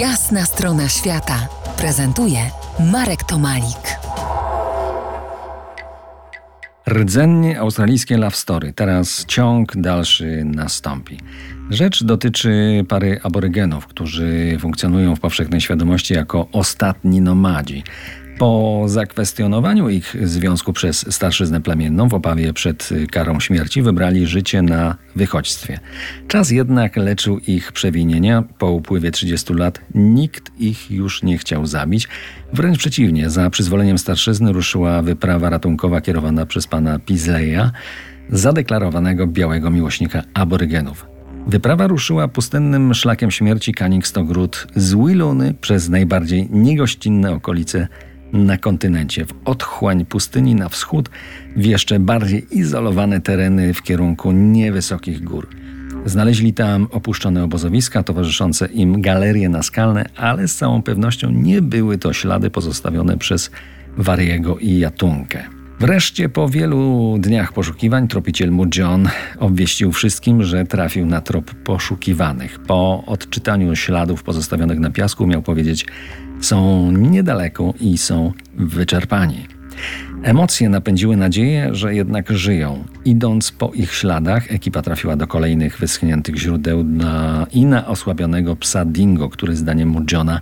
Jasna strona świata prezentuje Marek Tomalik. Rdzennie australijskie love story. Teraz ciąg dalszy nastąpi. Rzecz dotyczy pary aborygenów, którzy funkcjonują w powszechnej świadomości jako ostatni nomadzi. Po zakwestionowaniu ich związku przez starszyznę plemienną w obawie przed karą śmierci wybrali życie na wychodźstwie. Czas jednak leczył ich przewinienia. Po upływie 30 lat nikt ich już nie chciał zabić. Wręcz przeciwnie, za przyzwoleniem starszyzny ruszyła wyprawa ratunkowa kierowana przez pana Pizleya, zadeklarowanego białego miłośnika aborygenów. Wyprawa ruszyła pustynnym szlakiem śmierci Canningstogród z Willuny przez najbardziej niegościnne okolice na kontynencie, w otchłań pustyni na wschód, w jeszcze bardziej izolowane tereny w kierunku niewysokich gór. Znaleźli tam opuszczone obozowiska, towarzyszące im galerie naskalne, ale z całą pewnością nie były to ślady pozostawione przez Wariego i Jatunkę. Wreszcie po wielu dniach poszukiwań tropiciel mu John obwieścił wszystkim, że trafił na trop poszukiwanych. Po odczytaniu śladów pozostawionych na piasku miał powiedzieć są niedaleko i są wyczerpani. Emocje napędziły nadzieję, że jednak żyją. Idąc po ich śladach, ekipa trafiła do kolejnych wyschniętych źródeł na, i na osłabionego psa Dingo, który zdaniem Johna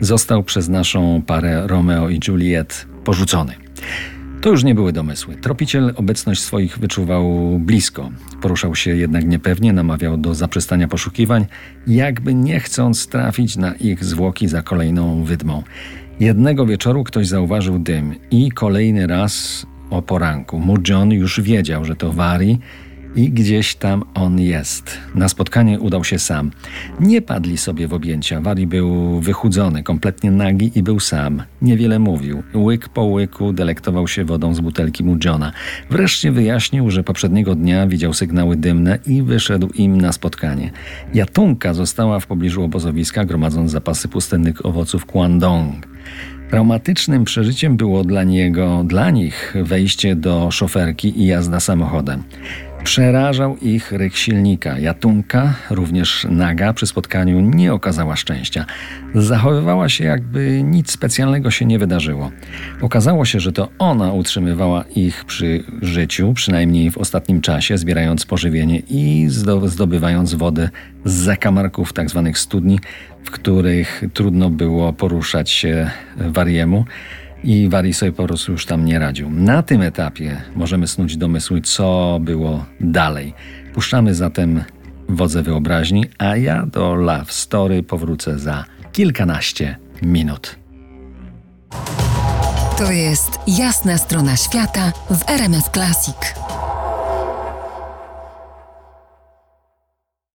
został przez naszą parę Romeo i Juliet porzucony. To już nie były domysły. Tropiciel obecność swoich wyczuwał blisko. Poruszał się jednak niepewnie, namawiał do zaprzestania poszukiwań, jakby nie chcąc trafić na ich zwłoki za kolejną wydmą. Jednego wieczoru ktoś zauważył dym i kolejny raz o poranku. John już wiedział, że to Wari i gdzieś tam on jest. Na spotkanie udał się sam. Nie padli sobie w objęcia. Wari był wychudzony, kompletnie nagi i był sam. Niewiele mówił. Łyk po łyku delektował się wodą z butelki Johna. Wreszcie wyjaśnił, że poprzedniego dnia widział sygnały dymne i wyszedł im na spotkanie. Jatunka została w pobliżu obozowiska, gromadząc zapasy pustynnych owoców Kwandong. Traumatycznym przeżyciem było dla niego, dla nich wejście do szoferki i jazda samochodem. Przerażał ich ryk silnika. Jatunka, również naga, przy spotkaniu nie okazała szczęścia. Zachowywała się, jakby nic specjalnego się nie wydarzyło. Okazało się, że to ona utrzymywała ich przy życiu, przynajmniej w ostatnim czasie, zbierając pożywienie i zdobywając wodę z zakamarków tzw. Tak studni, w których trudno było poruszać się wariemu i Wari sobie po już tam nie radził. Na tym etapie możemy snuć domysły, co było dalej. Puszczamy zatem wodze wyobraźni, a ja do Love Story powrócę za kilkanaście minut. To jest jasna strona świata w RMS Classic.